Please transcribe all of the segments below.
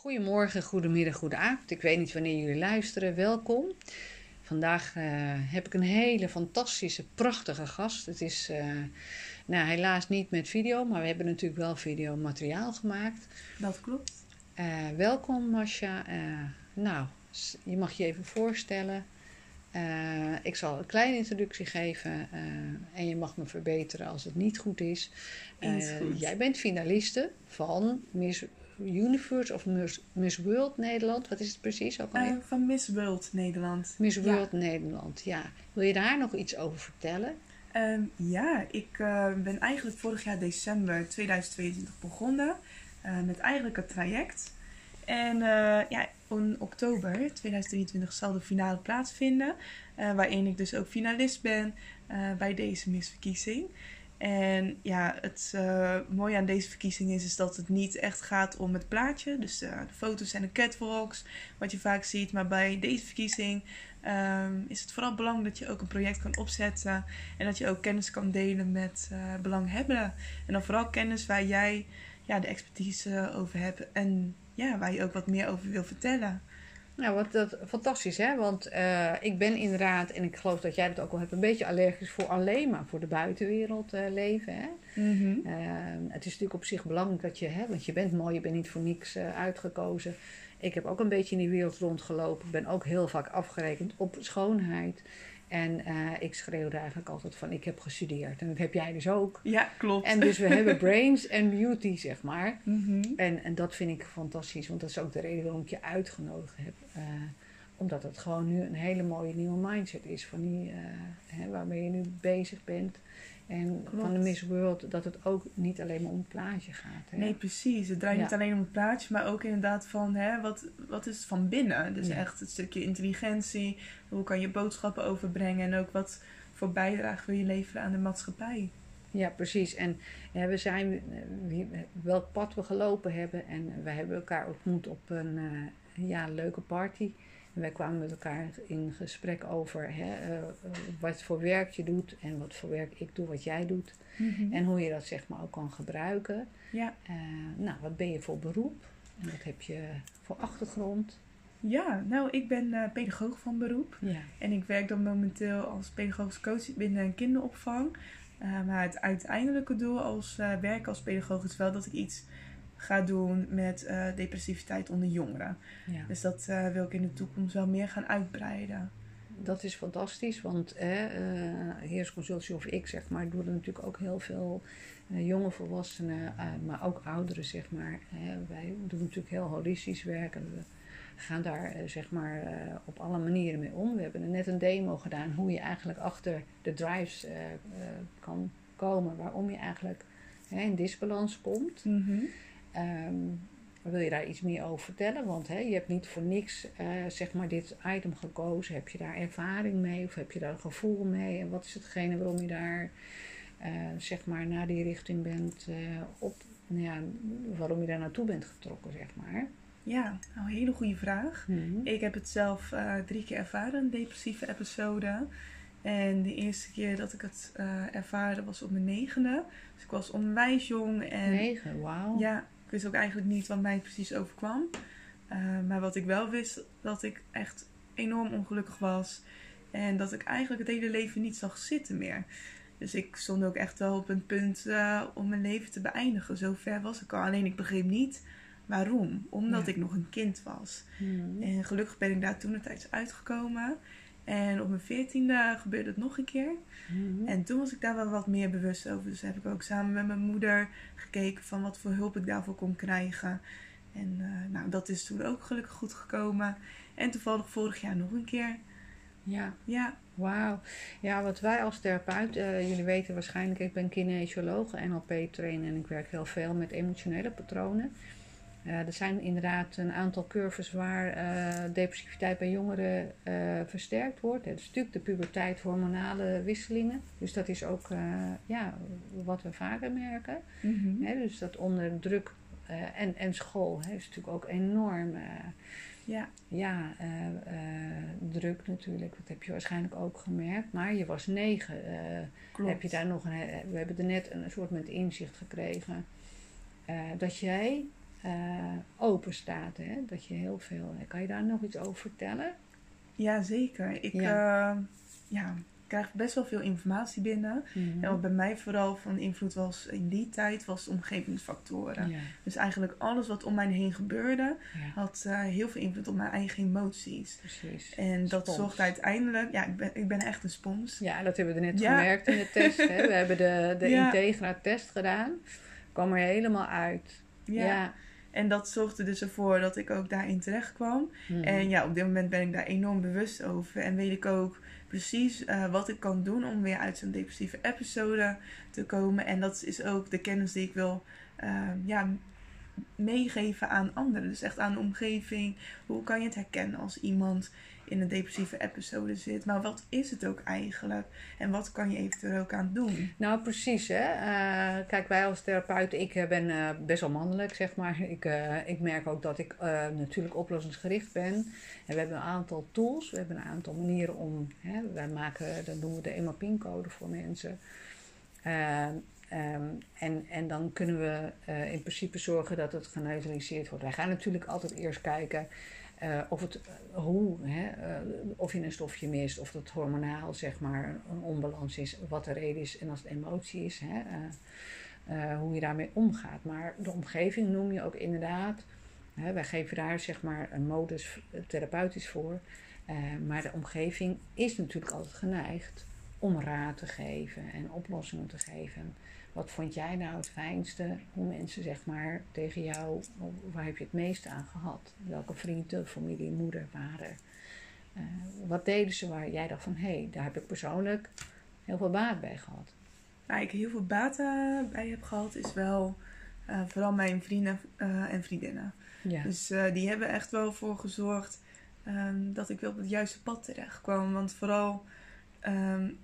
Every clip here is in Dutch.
Goedemorgen, goedemiddag, goedenavond. Ik weet niet wanneer jullie luisteren. Welkom. Vandaag eh, heb ik een hele fantastische, prachtige gast. Het is uh, nou, helaas niet met video, maar we hebben natuurlijk wel videomateriaal gemaakt. Dat klopt. Uh, welkom, Masha. nou, je mag je even voorstellen. ik zal een kleine introductie geven en je mag me verbeteren als het niet goed is. goed. Jij bent finaliste van Miss Universe of Miss, Miss World Nederland. Wat is het precies ook uh, van Miss World Nederland. Miss World Nederland, ja. Wil je daar nog iets over vertellen? Um, ja, ik uh, ben eigenlijk vorig jaar december 2022 begonnen uh, met eigenlijk het traject. En ja, in oktober 2023 zal de finale plaatsvinden, waarin ik dus ook finalist ben bij deze misverkiezing. En ja, het uh, mooie aan deze verkiezing is, is dat het niet echt gaat om het plaatje. Dus uh, de foto's en de catwalks, wat je vaak ziet. Maar bij deze verkiezing um, is het vooral belangrijk dat je ook een project kan opzetten. En dat je ook kennis kan delen met uh, belanghebbenden. En dan vooral kennis waar jij ja, de expertise over hebt. En ja, waar je ook wat meer over wil vertellen. Nou, wat dat, fantastisch hè, want uh, ik ben inderdaad, en ik geloof dat jij dat ook al hebt, een beetje allergisch voor alleen maar voor de buitenwereld uh, leven. Hè? Mm -hmm. uh, het is natuurlijk op zich belangrijk dat je, hè, want je bent mooi, je bent niet voor niks uitgekozen. Ik heb ook een beetje in die wereld rondgelopen, ik ben ook heel vaak afgerekend op schoonheid. En uh, ik schreeuwde eigenlijk altijd van ik heb gestudeerd. En dat heb jij dus ook. Ja, klopt. En dus we hebben brains en beauty, zeg maar. Mm -hmm. en, en dat vind ik fantastisch. Want dat is ook de reden waarom ik je uitgenodigd heb. Uh, omdat het gewoon nu een hele mooie nieuwe mindset is. Van die, uh, hè, waarmee je nu bezig bent. En Klopt. van de Miss World dat het ook niet alleen maar om het plaatje gaat. Hè? Nee, precies. Het draait ja. niet alleen om het plaatje, maar ook inderdaad van hè, wat, wat is het van binnen. Dus ja. echt het stukje intelligentie. Hoe kan je boodschappen overbrengen en ook wat voor bijdrage wil je leveren aan de maatschappij. Ja, precies. En ja, we zijn, wie, welk pad we gelopen hebben. En we hebben elkaar ontmoet op een uh, ja, leuke party. Wij kwamen met elkaar in gesprek over hè, uh, wat voor werk je doet en wat voor werk ik doe, wat jij doet. Mm -hmm. En hoe je dat zeg maar ook kan gebruiken. Ja. Uh, nou, wat ben je voor beroep? En wat heb je voor achtergrond? Ja, nou, ik ben uh, pedagoog van beroep. Ja. En ik werk dan momenteel als pedagogisch coach binnen een kinderopvang. maar het uiteindelijke doel als werk als pedagoog is wel dat ik iets ga doen met uh, depressiviteit onder jongeren. Ja. Dus dat uh, wil ik in de toekomst wel meer gaan uitbreiden. Dat is fantastisch, want eh, Heersconsultie of ik zeg maar, doen er natuurlijk ook heel veel jonge volwassenen, maar ook ouderen zeg maar. wij doen natuurlijk heel holistisch werk en we gaan daar zeg maar op alle manieren mee om. We hebben net een demo gedaan hoe je eigenlijk achter de drives kan komen, waarom je eigenlijk in disbalans komt. Mm -hmm. Um, wil je daar iets meer over vertellen? Want hè, je hebt niet voor niks uh, zeg maar dit item gekozen. Heb je daar ervaring mee of heb je daar een gevoel mee? En wat is hetgene waarom je daar uh, zeg maar naar die richting bent uh, op, nou ja, waarom je daar naartoe bent getrokken, zeg maar? Ja, nou, een hele goede vraag. Mm -hmm. Ik heb het zelf drie keer ervaren, een depressieve episode. En de eerste keer dat ik het ervaarde was op mijn negende. Dus ik was onwijs jong. En, Negen, wauw. Ja, ik wist ook eigenlijk niet wat mij precies overkwam. Uh, maar wat ik wel wist, dat ik echt enorm ongelukkig was. En dat ik eigenlijk het hele leven niet zag zitten meer. Dus ik stond ook echt wel op een punt uh, om mijn leven te beëindigen. Zo ver was ik al. Alleen ik begreep niet waarom. Omdat Ja. ik nog een kind was. Mhm. En gelukkig ben ik daar toen een tijd uitgekomen. En op mijn veertiende gebeurde het nog een keer. Mhm. En toen was ik daar wel wat meer bewust over. Dus heb ik ook samen met mijn moeder gekeken van wat voor hulp ik daarvoor kon krijgen. En uh, nou, dat is toen ook gelukkig goed gekomen. En toevallig vorig jaar nog een keer. Ja, Ja, wauw. Ja, wat wij als therapeut, uh, jullie weten waarschijnlijk, ik ben kinesioloog, NLP-trainer en ik werk heel veel met emotionele patronen. Uh, er zijn inderdaad een aantal curves waar uh, depressiviteit bij jongeren uh, versterkt wordt. Het is natuurlijk de puberteit, hormonale wisselingen. Dus dat is ook ja, wat we vaker merken. mm -hmm. Hè, dus dat onder druk en, en school hè, is natuurlijk ook enorm ja. ja, druk natuurlijk. Dat heb je waarschijnlijk ook gemerkt. Maar je was negen. Heb je daar nog een, we hebben er net een soort met inzicht gekregen dat jij uh, open staat. Hè? Dat je heel veel. Kan je daar nog iets over vertellen? Ja, zeker. Ik ja. ja krijg best wel veel informatie binnen. Mhm. En wat bij mij vooral van invloed was in die tijd, was omgevingsfactoren. Dus eigenlijk alles wat om mij heen gebeurde, had uh, heel veel invloed op mijn eigen emoties. Precies. En dat zorgt uiteindelijk, ja, ik ben, ik ben echt een spons. Ja, dat hebben we net gemerkt in de test. Hè? We hebben de, de Integra-test gedaan. Kwam er helemaal uit. ja. En dat zorgde dus ervoor dat ik ook daarin terecht kwam. Mhm. En ja, op dit moment ben ik daar enorm bewust over. En weet ik ook precies uh, wat ik kan doen om weer uit zo'n depressieve episode te komen. En dat is ook de kennis die ik wil uh, ja, meegeven aan anderen. Dus echt aan de omgeving. Hoe kan je het herkennen als iemand in een depressieve episode zit. Maar wat is het ook eigenlijk? En wat kan je eventueel ook aan doen? Nou, precies. Hè? Uh, kijk, wij als therapeut, ik eh, ben uh, best wel mannelijk, zeg maar. Ik, ik merk ook dat ik natuurlijk oplossingsgericht ben. En we hebben een aantal tools, we hebben een aantal manieren om... Hè, wij maken, dat noemen we de EMAPIN-code voor mensen... Um, en, en dan kunnen we uh, in principe zorgen dat het geneutraliseerd wordt. Wij gaan natuurlijk altijd eerst kijken uh, of, het, uh, hoe, hè, of je een stofje mist, of het hormonaal zeg maar een onbalans is, wat de reden is en als het emotie is, hè, hoe je daarmee omgaat. Maar de omgeving noem je ook inderdaad, hè, wij geven daar zeg maar een modus therapeutisch voor, maar de omgeving is natuurlijk altijd geneigd om raad te geven en oplossingen te geven. Wat vond jij nou het fijnste? Hoe mensen zeg maar tegen jou, waar heb je het meeste aan gehad? Welke vrienden, familie, moeder waren? Uh, wat deden ze waar jij dacht van, hé, hey, daar heb ik persoonlijk heel veel baat bij gehad? Waar ik heel veel baat bij heb gehad, is wel uh, vooral mijn vrienden uh, en vriendinnen. Ja. Dus die hebben echt wel voor gezorgd um, dat ik wel op het juiste pad terecht kwam. Want vooral um,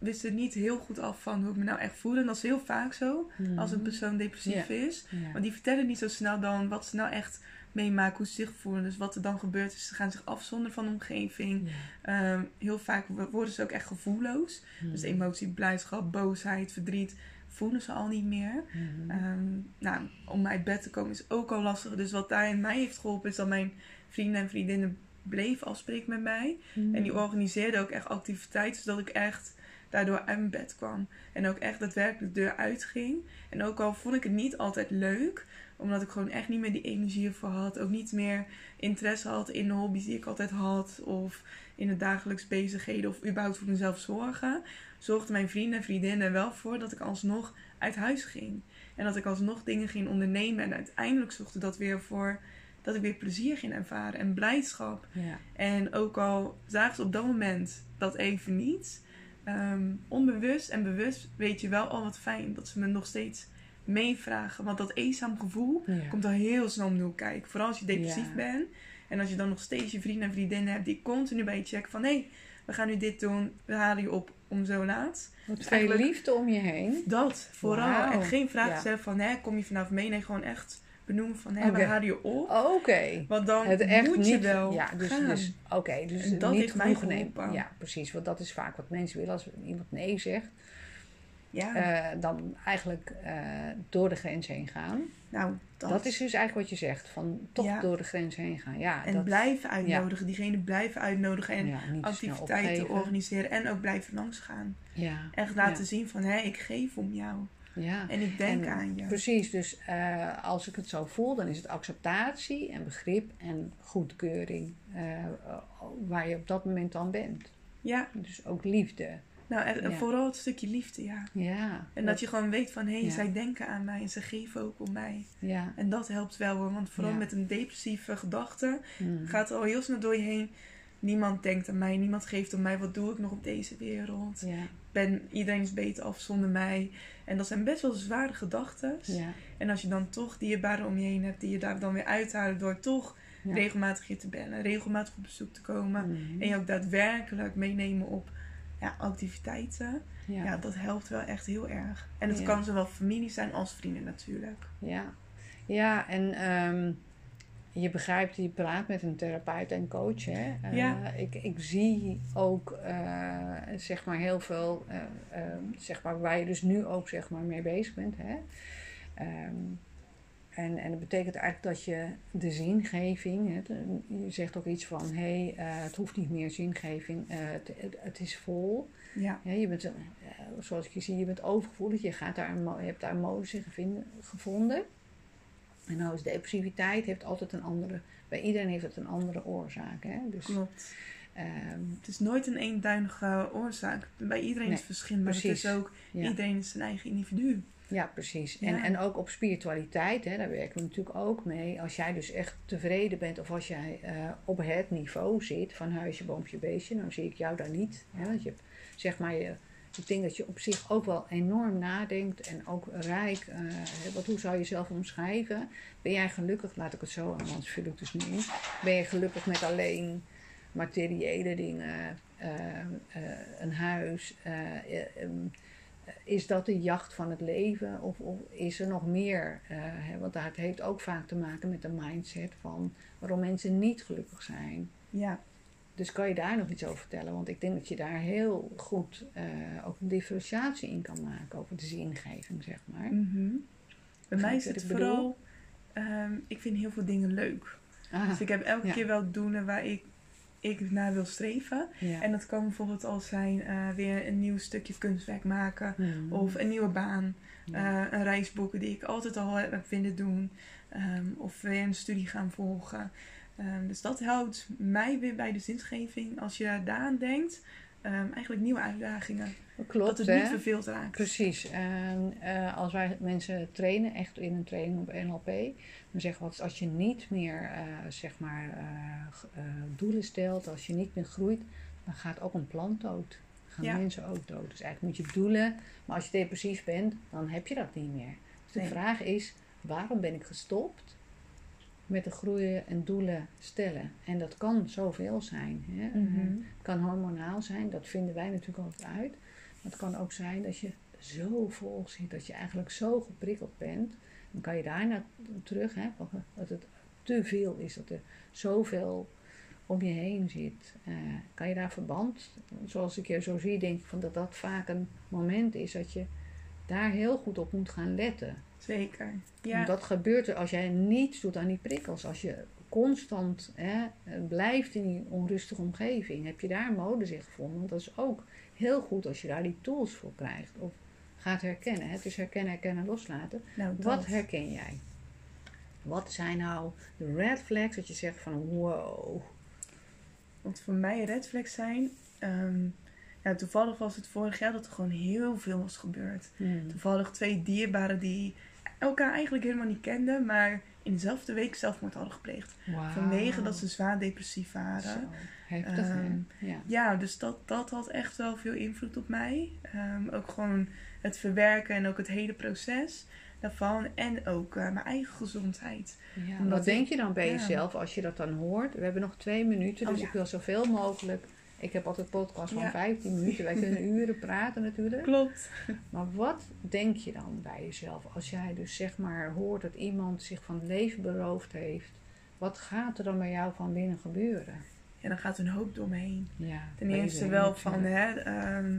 zij wisten niet heel goed af van hoe ik me nou echt voelde. En dat is heel vaak zo als een persoon depressief is. Maar die vertellen niet zo snel dan wat ze nou echt meemaken, hoe ze zich voelen. Dus wat er dan gebeurt is, ze gaan zich afzonderen van de omgeving. Ehm, heel vaak worden ze ook echt gevoelloos. Mhm. Dus emotie, blijdschap, boosheid, verdriet voelen ze al niet meer. Ehm, nou, om uit bed te komen is ook al lastig. Dus wat daarin mij heeft geholpen is dat mijn vrienden en vriendinnen bleven afspreken met mij. En die organiseerden ook echt activiteiten, zodat ik echt daardoor uit mijn bed kwam. En ook echt daadwerkelijk de deur uitging. En ook al vond ik het niet altijd leuk, omdat ik gewoon echt niet meer die energie ervoor had. Ook niet meer interesse had in de hobby's die ik altijd had. Of in het dagelijks bezigheden. Of überhaupt voor mezelf zorgen. Zorgden mijn vrienden en vriendinnen wel voor dat ik alsnog uit huis ging. En dat ik alsnog dingen ging ondernemen. En uiteindelijk zorgde dat weer voor dat ik weer plezier ging ervaren. En blijdschap. Ja. En ook al zagen ze op dat moment dat even niet um, onbewust en bewust weet je wel al wat fijn dat ze me nog steeds meevragen. Want dat eenzaam gevoel komt al heel snel om de kijken. Vooral als je depressief bent. En als je dan nog steeds je vrienden en vriendinnen hebt die continu bij je checken van... hé, hey, we gaan nu dit doen, we halen je op om zo laat. Wat dus veel liefde om je heen. Dat, vooral. En geen vraag stellen van, hè, kom je vanaf mee? Nee, gewoon echt benoemen van okay. we halen je op. Oké. Okay. Want dan het echt moet je wel ja, dus, gaan. Dus, Oké, dus en dat niet mij geholpen. Ja, precies. Want dat is vaak wat mensen willen als iemand nee zegt. Ja. Uh, dan eigenlijk uh, door de grens heen gaan. Nou, dat... dat, is dus eigenlijk wat je zegt. Van toch ja. door de grens heen gaan. Ja, en dat... blijven uitnodigen. Ja. Diegene blijven uitnodigen. En activiteiten organiseren. En ook blijven langs gaan. Ja. Echt laten zien van, hé, ik geef om jou. Ja. En ik denk aan je. Precies, dus uh, als ik het zo voel, dan is het acceptatie en begrip en goedkeuring uh, waar je op dat moment dan bent. Ja. Dus ook liefde. Nou, en vooral het stukje liefde, ja. Ja. En dat, je gewoon weet van, hé, hey, ja. zij denken aan mij en ze geven ook om mij. Ja. En dat helpt wel hoor, want vooral met een depressieve gedachte mm. gaat het al heel snel door je heen. Niemand denkt aan mij, niemand geeft om mij, wat doe ik nog op deze wereld? Ja. Ben, iedereen is beter af zonder mij. En dat zijn best wel zware gedachten. Ja. En als je dan toch dierbaren om je heen hebt die je daar dan weer uithalen door toch regelmatig je te bellen, regelmatig op bezoek te komen. Mhm. En je ook daadwerkelijk meenemen op ja, activiteiten. Ja. dat helpt wel echt heel erg. En het kan zowel familie zijn als vrienden natuurlijk. Ja, ja en um, je begrijpt, je praat met een therapeut en coach. Hè? Uh, ja. ik, ik zie ook uh, zeg maar heel veel, uh, zeg maar, waar je dus nu ook zeg maar, mee bezig bent. Hè? Um, En, en dat betekent eigenlijk dat je de zingeving, hè, de- je zegt ook iets van, hé, hey, eh, het hoeft niet meer zingeving, eh, het, het, het is vol. Ja. Ja, je bent, eh, zoals ik je zie, je bent overgevoelig, je, gaat daar je hebt daar gevind- gevonden. En nou is depressiviteit heeft altijd een andere, bij iedereen heeft het een andere oorzaak. Hè? Dus, Klopt. ehm, Het is nooit een eenduidige oorzaak. Bij iedereen Nee, is het verschillend, maar precies. het is ook, ja. iedereen is zijn eigen individu. Ja, precies. En, Ja. en ook op spiritualiteit, hè, daar werken we natuurlijk ook mee. Als jij dus echt tevreden bent of als jij eh, op het niveau zit van huisje, boompje, beestje, dan zie ik jou daar niet. Hè, want je hebt, zeg maar, je, ik denk dat je op zich ook wel enorm nadenkt en ook rijk. eh, wat, hoe zou je jezelf omschrijven? Ben jij gelukkig, laat ik het zo, anders vul ik dus niet. Ben je gelukkig met alleen materiële dingen, eh, eh, een huis? eh, eh, ehm, is dat de jacht van het leven of, of is er nog meer? hè, want dat heeft ook vaak te maken met de mindset van waarom mensen niet gelukkig zijn. Ja, Dus kan je daar nog iets over vertellen? Want ik denk dat je daar heel goed eh, ook een differentiatie in kan maken over de zingeving, zeg maar. mhm. bij mij is het vooral, ehm, ik vind heel veel dingen leuk. Ah, Dus ik heb elke ja. keer wel doelen waar ik, ik naar wil streven. ja. En dat kan bijvoorbeeld al zijn eh, weer een nieuw stukje kunstwerk maken. Hmm. Of een nieuwe baan. Eh, een reis boeken die ik altijd al heb willen doen. Ehm, of weer een studie gaan volgen. Ehm, dus dat houdt mij weer bij de zingeving. Als je daaraan denkt, ehm, eigenlijk nieuwe uitdagingen. Klopt, dat het hè? niet verveeld raakt. Precies. En eh, als wij mensen trainen, echt in een training op NLP, dan zeggen we als je niet meer eh, zeg maar, eh, doelen stelt, als je niet meer groeit, dan gaat ook een plant dood. Dan gaan Ja. mensen ook dood. Dus eigenlijk moet je doelen, maar als je depressief bent, dan heb je dat niet meer. Dus de Nee. vraag is, waarom ben ik gestopt met de groeien en doelen stellen? En dat kan zoveel zijn. Hè? Mhm. Het kan hormonaal zijn, dat vinden wij natuurlijk altijd uit. Maar het kan ook zijn dat je zo vol zit, dat je eigenlijk zo geprikkeld bent. Dan kan je daarna terug, hè, dat het te veel is, dat er zoveel om je heen zit. Eh, kan je daar verband, zoals ik je zo zie, denk ik van dat dat vaak een moment is dat je daar heel goed op moet gaan letten. Zeker. Ja. Want dat gebeurt er als jij niets doet aan die prikkels. Als je constant hè, blijft in die onrustige omgeving, heb je daar een modus in gevonden. Want dat is ook heel goed als je daar die tools voor krijgt. Of gaat herkennen. hè. Het is herkennen, herkennen, loslaten. nou. Wat herken jij? Wat zijn nou de red flags dat je zegt van wow. Want voor mij red flags zijn... ehm, ja, toevallig was het vorig jaar dat er gewoon heel veel was gebeurd. Hmm. Toevallig twee dierbaren die elkaar eigenlijk helemaal niet kenden, maar in dezelfde week zelfmoord hadden gepleegd. Wauw. Vanwege dat ze zwaar depressief waren. heftig? Ehm, Ja. Ja, dus dat, dat had echt wel veel invloed op mij. Ehm, ook gewoon het verwerken en ook het hele proces daarvan. En ook eh, mijn eigen gezondheid. Ja, wat denk je dan bij ja. jezelf als je dat dan hoort? We hebben nog twee minuten, Oh, dus ik wil zoveel mogelijk. Ik heb altijd podcast van Ja. 15 minuten. Wij kunnen uren praten natuurlijk. Klopt. Maar wat denk je dan bij jezelf als jij dus zeg maar hoort dat iemand zich van het leven beroofd heeft? Wat gaat er dan bij jou van binnen gebeuren? Ja, dan gaat een hoop door me heen. Ja, Ten eerste wel van, hè, ehm,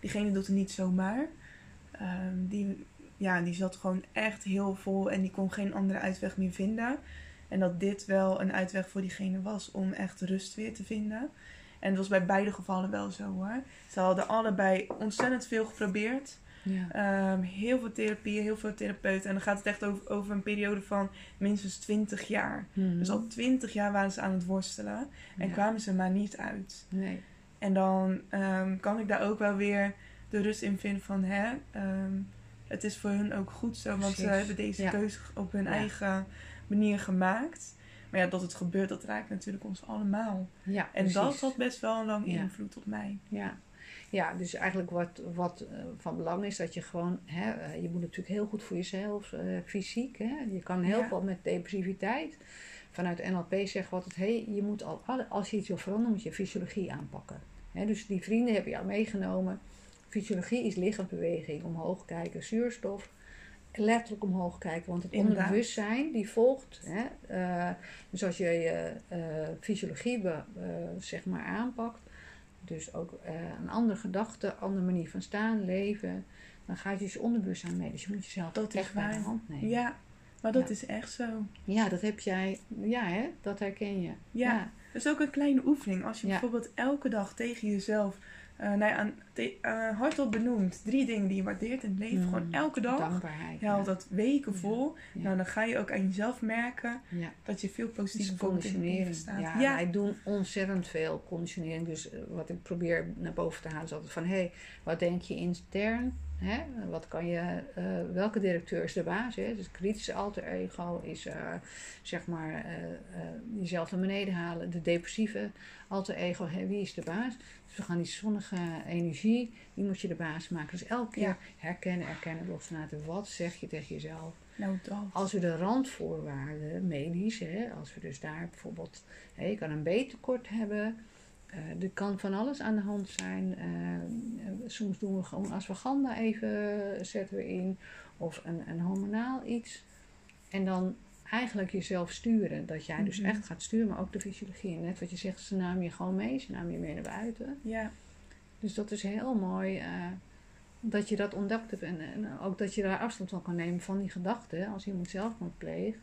diegene doet het niet zomaar. Ehm, die, ja, die zat gewoon echt heel vol en die kon geen andere uitweg meer vinden. En dat dit wel een uitweg voor diegene was om echt rust weer te vinden. En het was bij beide gevallen wel zo hoor. Ze hadden allebei ontzettend veel geprobeerd. Ja. Ehm, heel veel therapie, heel veel therapeuten. En dan gaat het echt over, over een periode van minstens 20 jaar. Mhm. Dus al 20 jaar waren ze aan het worstelen en Ja. kwamen ze maar niet uit. Nee. En dan ehm, kan ik daar ook wel weer de rust in vinden van hè, ehm, het is voor hun ook goed zo, want ze hebben deze Ja. keuze op hun eigen manier gemaakt. Maar ja, dat het gebeurt, dat raakt natuurlijk ons allemaal. Ja, En precies. dat had best wel een lang Ja. invloed op mij. Ja. ja, dus eigenlijk wat, wat eh, van belang is dat je gewoon, hè, eh, je moet natuurlijk heel goed voor jezelf, eh, fysiek. Hè? Je kan heel Ja. veel met depressiviteit. Vanuit NLP zeggen we altijd, hey, je moet al, als je iets wil veranderen, moet je fysiologie aanpakken. Hè, dus die vrienden hebben jou meegenomen. Fysiologie is lichaamsbeweging, omhoog kijken, zuurstof. Letterlijk omhoog kijken, want het Inderdaad. onderbewustzijn die volgt. Hè, eh, dus als je je eh, fysiologie eh, zeg maar aanpakt, dus ook een andere gedachte, andere manier van staan, leven, dan gaat je dus onderbewustzijn mee. Dus je moet jezelf Dat echt bij de hand nemen. Ja, Maar dat Ja. is echt zo. Ja, dat heb jij. Ja, hè? Dat herken je. Ja. Dat is ook een kleine oefening. Als je Ja. bijvoorbeeld elke dag tegen jezelf eh nou ja, aan- te- eh, hardop benoemt drie dingen die je waardeert in het leven. Mm. Gewoon elke dag. Dankbaarheid. Je haalt dat weken Ja. vol. Ja. Nou, dan ga je ook aan jezelf merken ja. dat je veel positieve conditionering. staat. Ja, ja. wij doen ontzettend veel conditionering. Dus eh, wat ik probeer naar boven te halen is altijd van... hé, hey, wat denk je intern? Hè? Wat kan je, eh, welke directeur is de baas? Hè? Dus kritische alter ego is eh, zeg maar eh, jezelf naar beneden halen. De depressieve alter ego, hè? wie is de baas? Dus we gaan die zonnige energie, die moet je de baas maken. Dus elke keer Ja. herkennen, erkennen, loslaten. Wat zeg je tegen jezelf? Nou. Als we de randvoorwaarden, medisch, hè, als we dus daar bijvoorbeeld, hè, je kan een B-tekort hebben, er kan van alles aan de hand zijn. Eh, soms doen we gewoon ashwagandha even, zetten we in, of een, een hormonaal iets. En dan eigenlijk jezelf sturen, dat jij dus Mhm. echt gaat sturen, maar ook de fysiologie. Net wat je zegt, ze namen je gewoon mee, ze namen je mee naar buiten. Ja. Dus dat is heel mooi eh, dat je dat ontdekt hebt. En, en ook dat je daar afstand van kan nemen van die gedachten. Als iemand zelfmoord pleegt.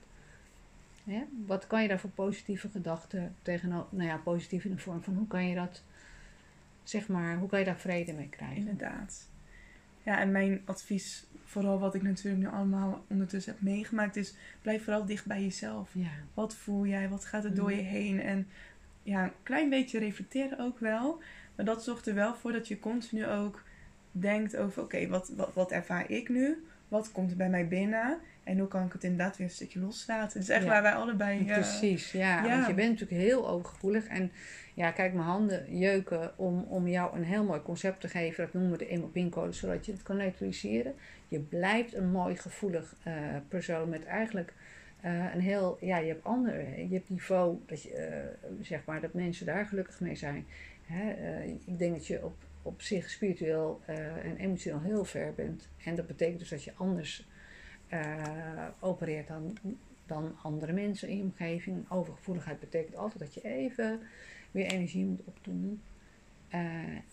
Hè? Wat kan je daar voor positieve gedachten tegenover... Nou ja, positief in de vorm van hoe kan je dat... Zeg maar, hoe kan je daar vrede mee krijgen? Inderdaad. Ja, en mijn advies, vooral wat ik natuurlijk nu allemaal ondertussen heb meegemaakt, is blijf vooral dicht bij jezelf. Ja, Wat voel jij? Wat gaat er door je Mhm. heen? En ja, een klein beetje reflecteren ook wel. Maar dat zorgt er wel voor dat je continu ook denkt over, oké, wat, wat, wat ervaar ik nu? Wat komt er bij mij binnen? En hoe kan ik het inderdaad weer een stukje loslaten? Het is echt Ja. waar wij allebei... eh, precies. Ja, ja. want je bent natuurlijk heel overgevoelig. En ja, kijk, mijn handen jeuken om, om jou een heel mooi concept te geven. Dat noemen we de emo-pincode, zodat je het kan neutraliseren. Je blijft een mooi gevoelig eh, persoon met eigenlijk eh, een heel... Ja, je hebt andere... Je hebt niveau, dat, je, zeg maar, dat mensen daar gelukkig mee zijn. Hè? ik denk dat je op, op zich spiritueel en emotioneel heel ver bent. En dat betekent dus dat je anders eh, opereert dan dan andere mensen in je omgeving. Overgevoeligheid betekent altijd dat je even weer energie moet opdoen. Eh,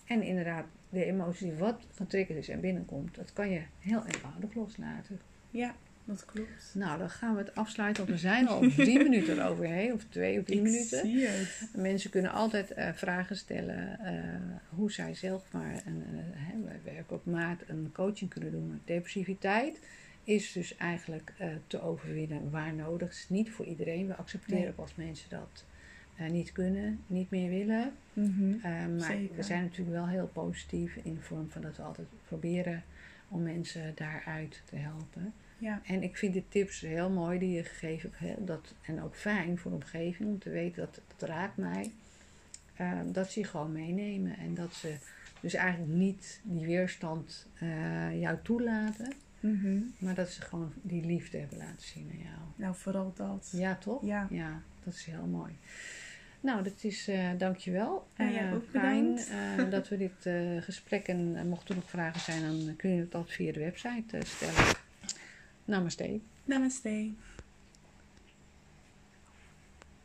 en inderdaad, de emotie die wat getriggerd is en binnenkomt, dat kan je heel eenvoudig loslaten. Ja, dat klopt. Nou, dan gaan we het afsluiten, want we zijn al drie minuten eroverheen, of twee of drie ik minuten. zie het. Mensen kunnen altijd eh, vragen stellen hoe zij zelf maar, een, hè, wij werken op maat, een coaching kunnen doen met depressiviteit. Is dus eigenlijk eh, te overwinnen waar nodig. Het is niet voor iedereen. We accepteren Nee. ook als mensen dat eh, niet kunnen, niet meer willen. Mhm. Eh, maar Zeker. we zijn natuurlijk wel heel positief in de vorm van dat we altijd proberen om mensen daaruit te helpen. Ja, En ik vind de tips heel mooi die je gegeven hebt. Dat, en ook fijn voor de omgeving om te weten dat het raakt mij. Eh, dat ze je gewoon meenemen. En dat ze dus eigenlijk niet die weerstand jou toelaten. Mhm. Maar dat ze gewoon die liefde hebben laten zien aan jou. nou vooral dat. Ja, toch? Ja. Ja, dat is heel mooi. Nou, dat is, eh dankjewel. En jij Eh, ook fijn eh, dat we dit eh, gesprek, en mochten er nog vragen zijn, dan kun je het altijd via de website stellen. Namaste. Namaste.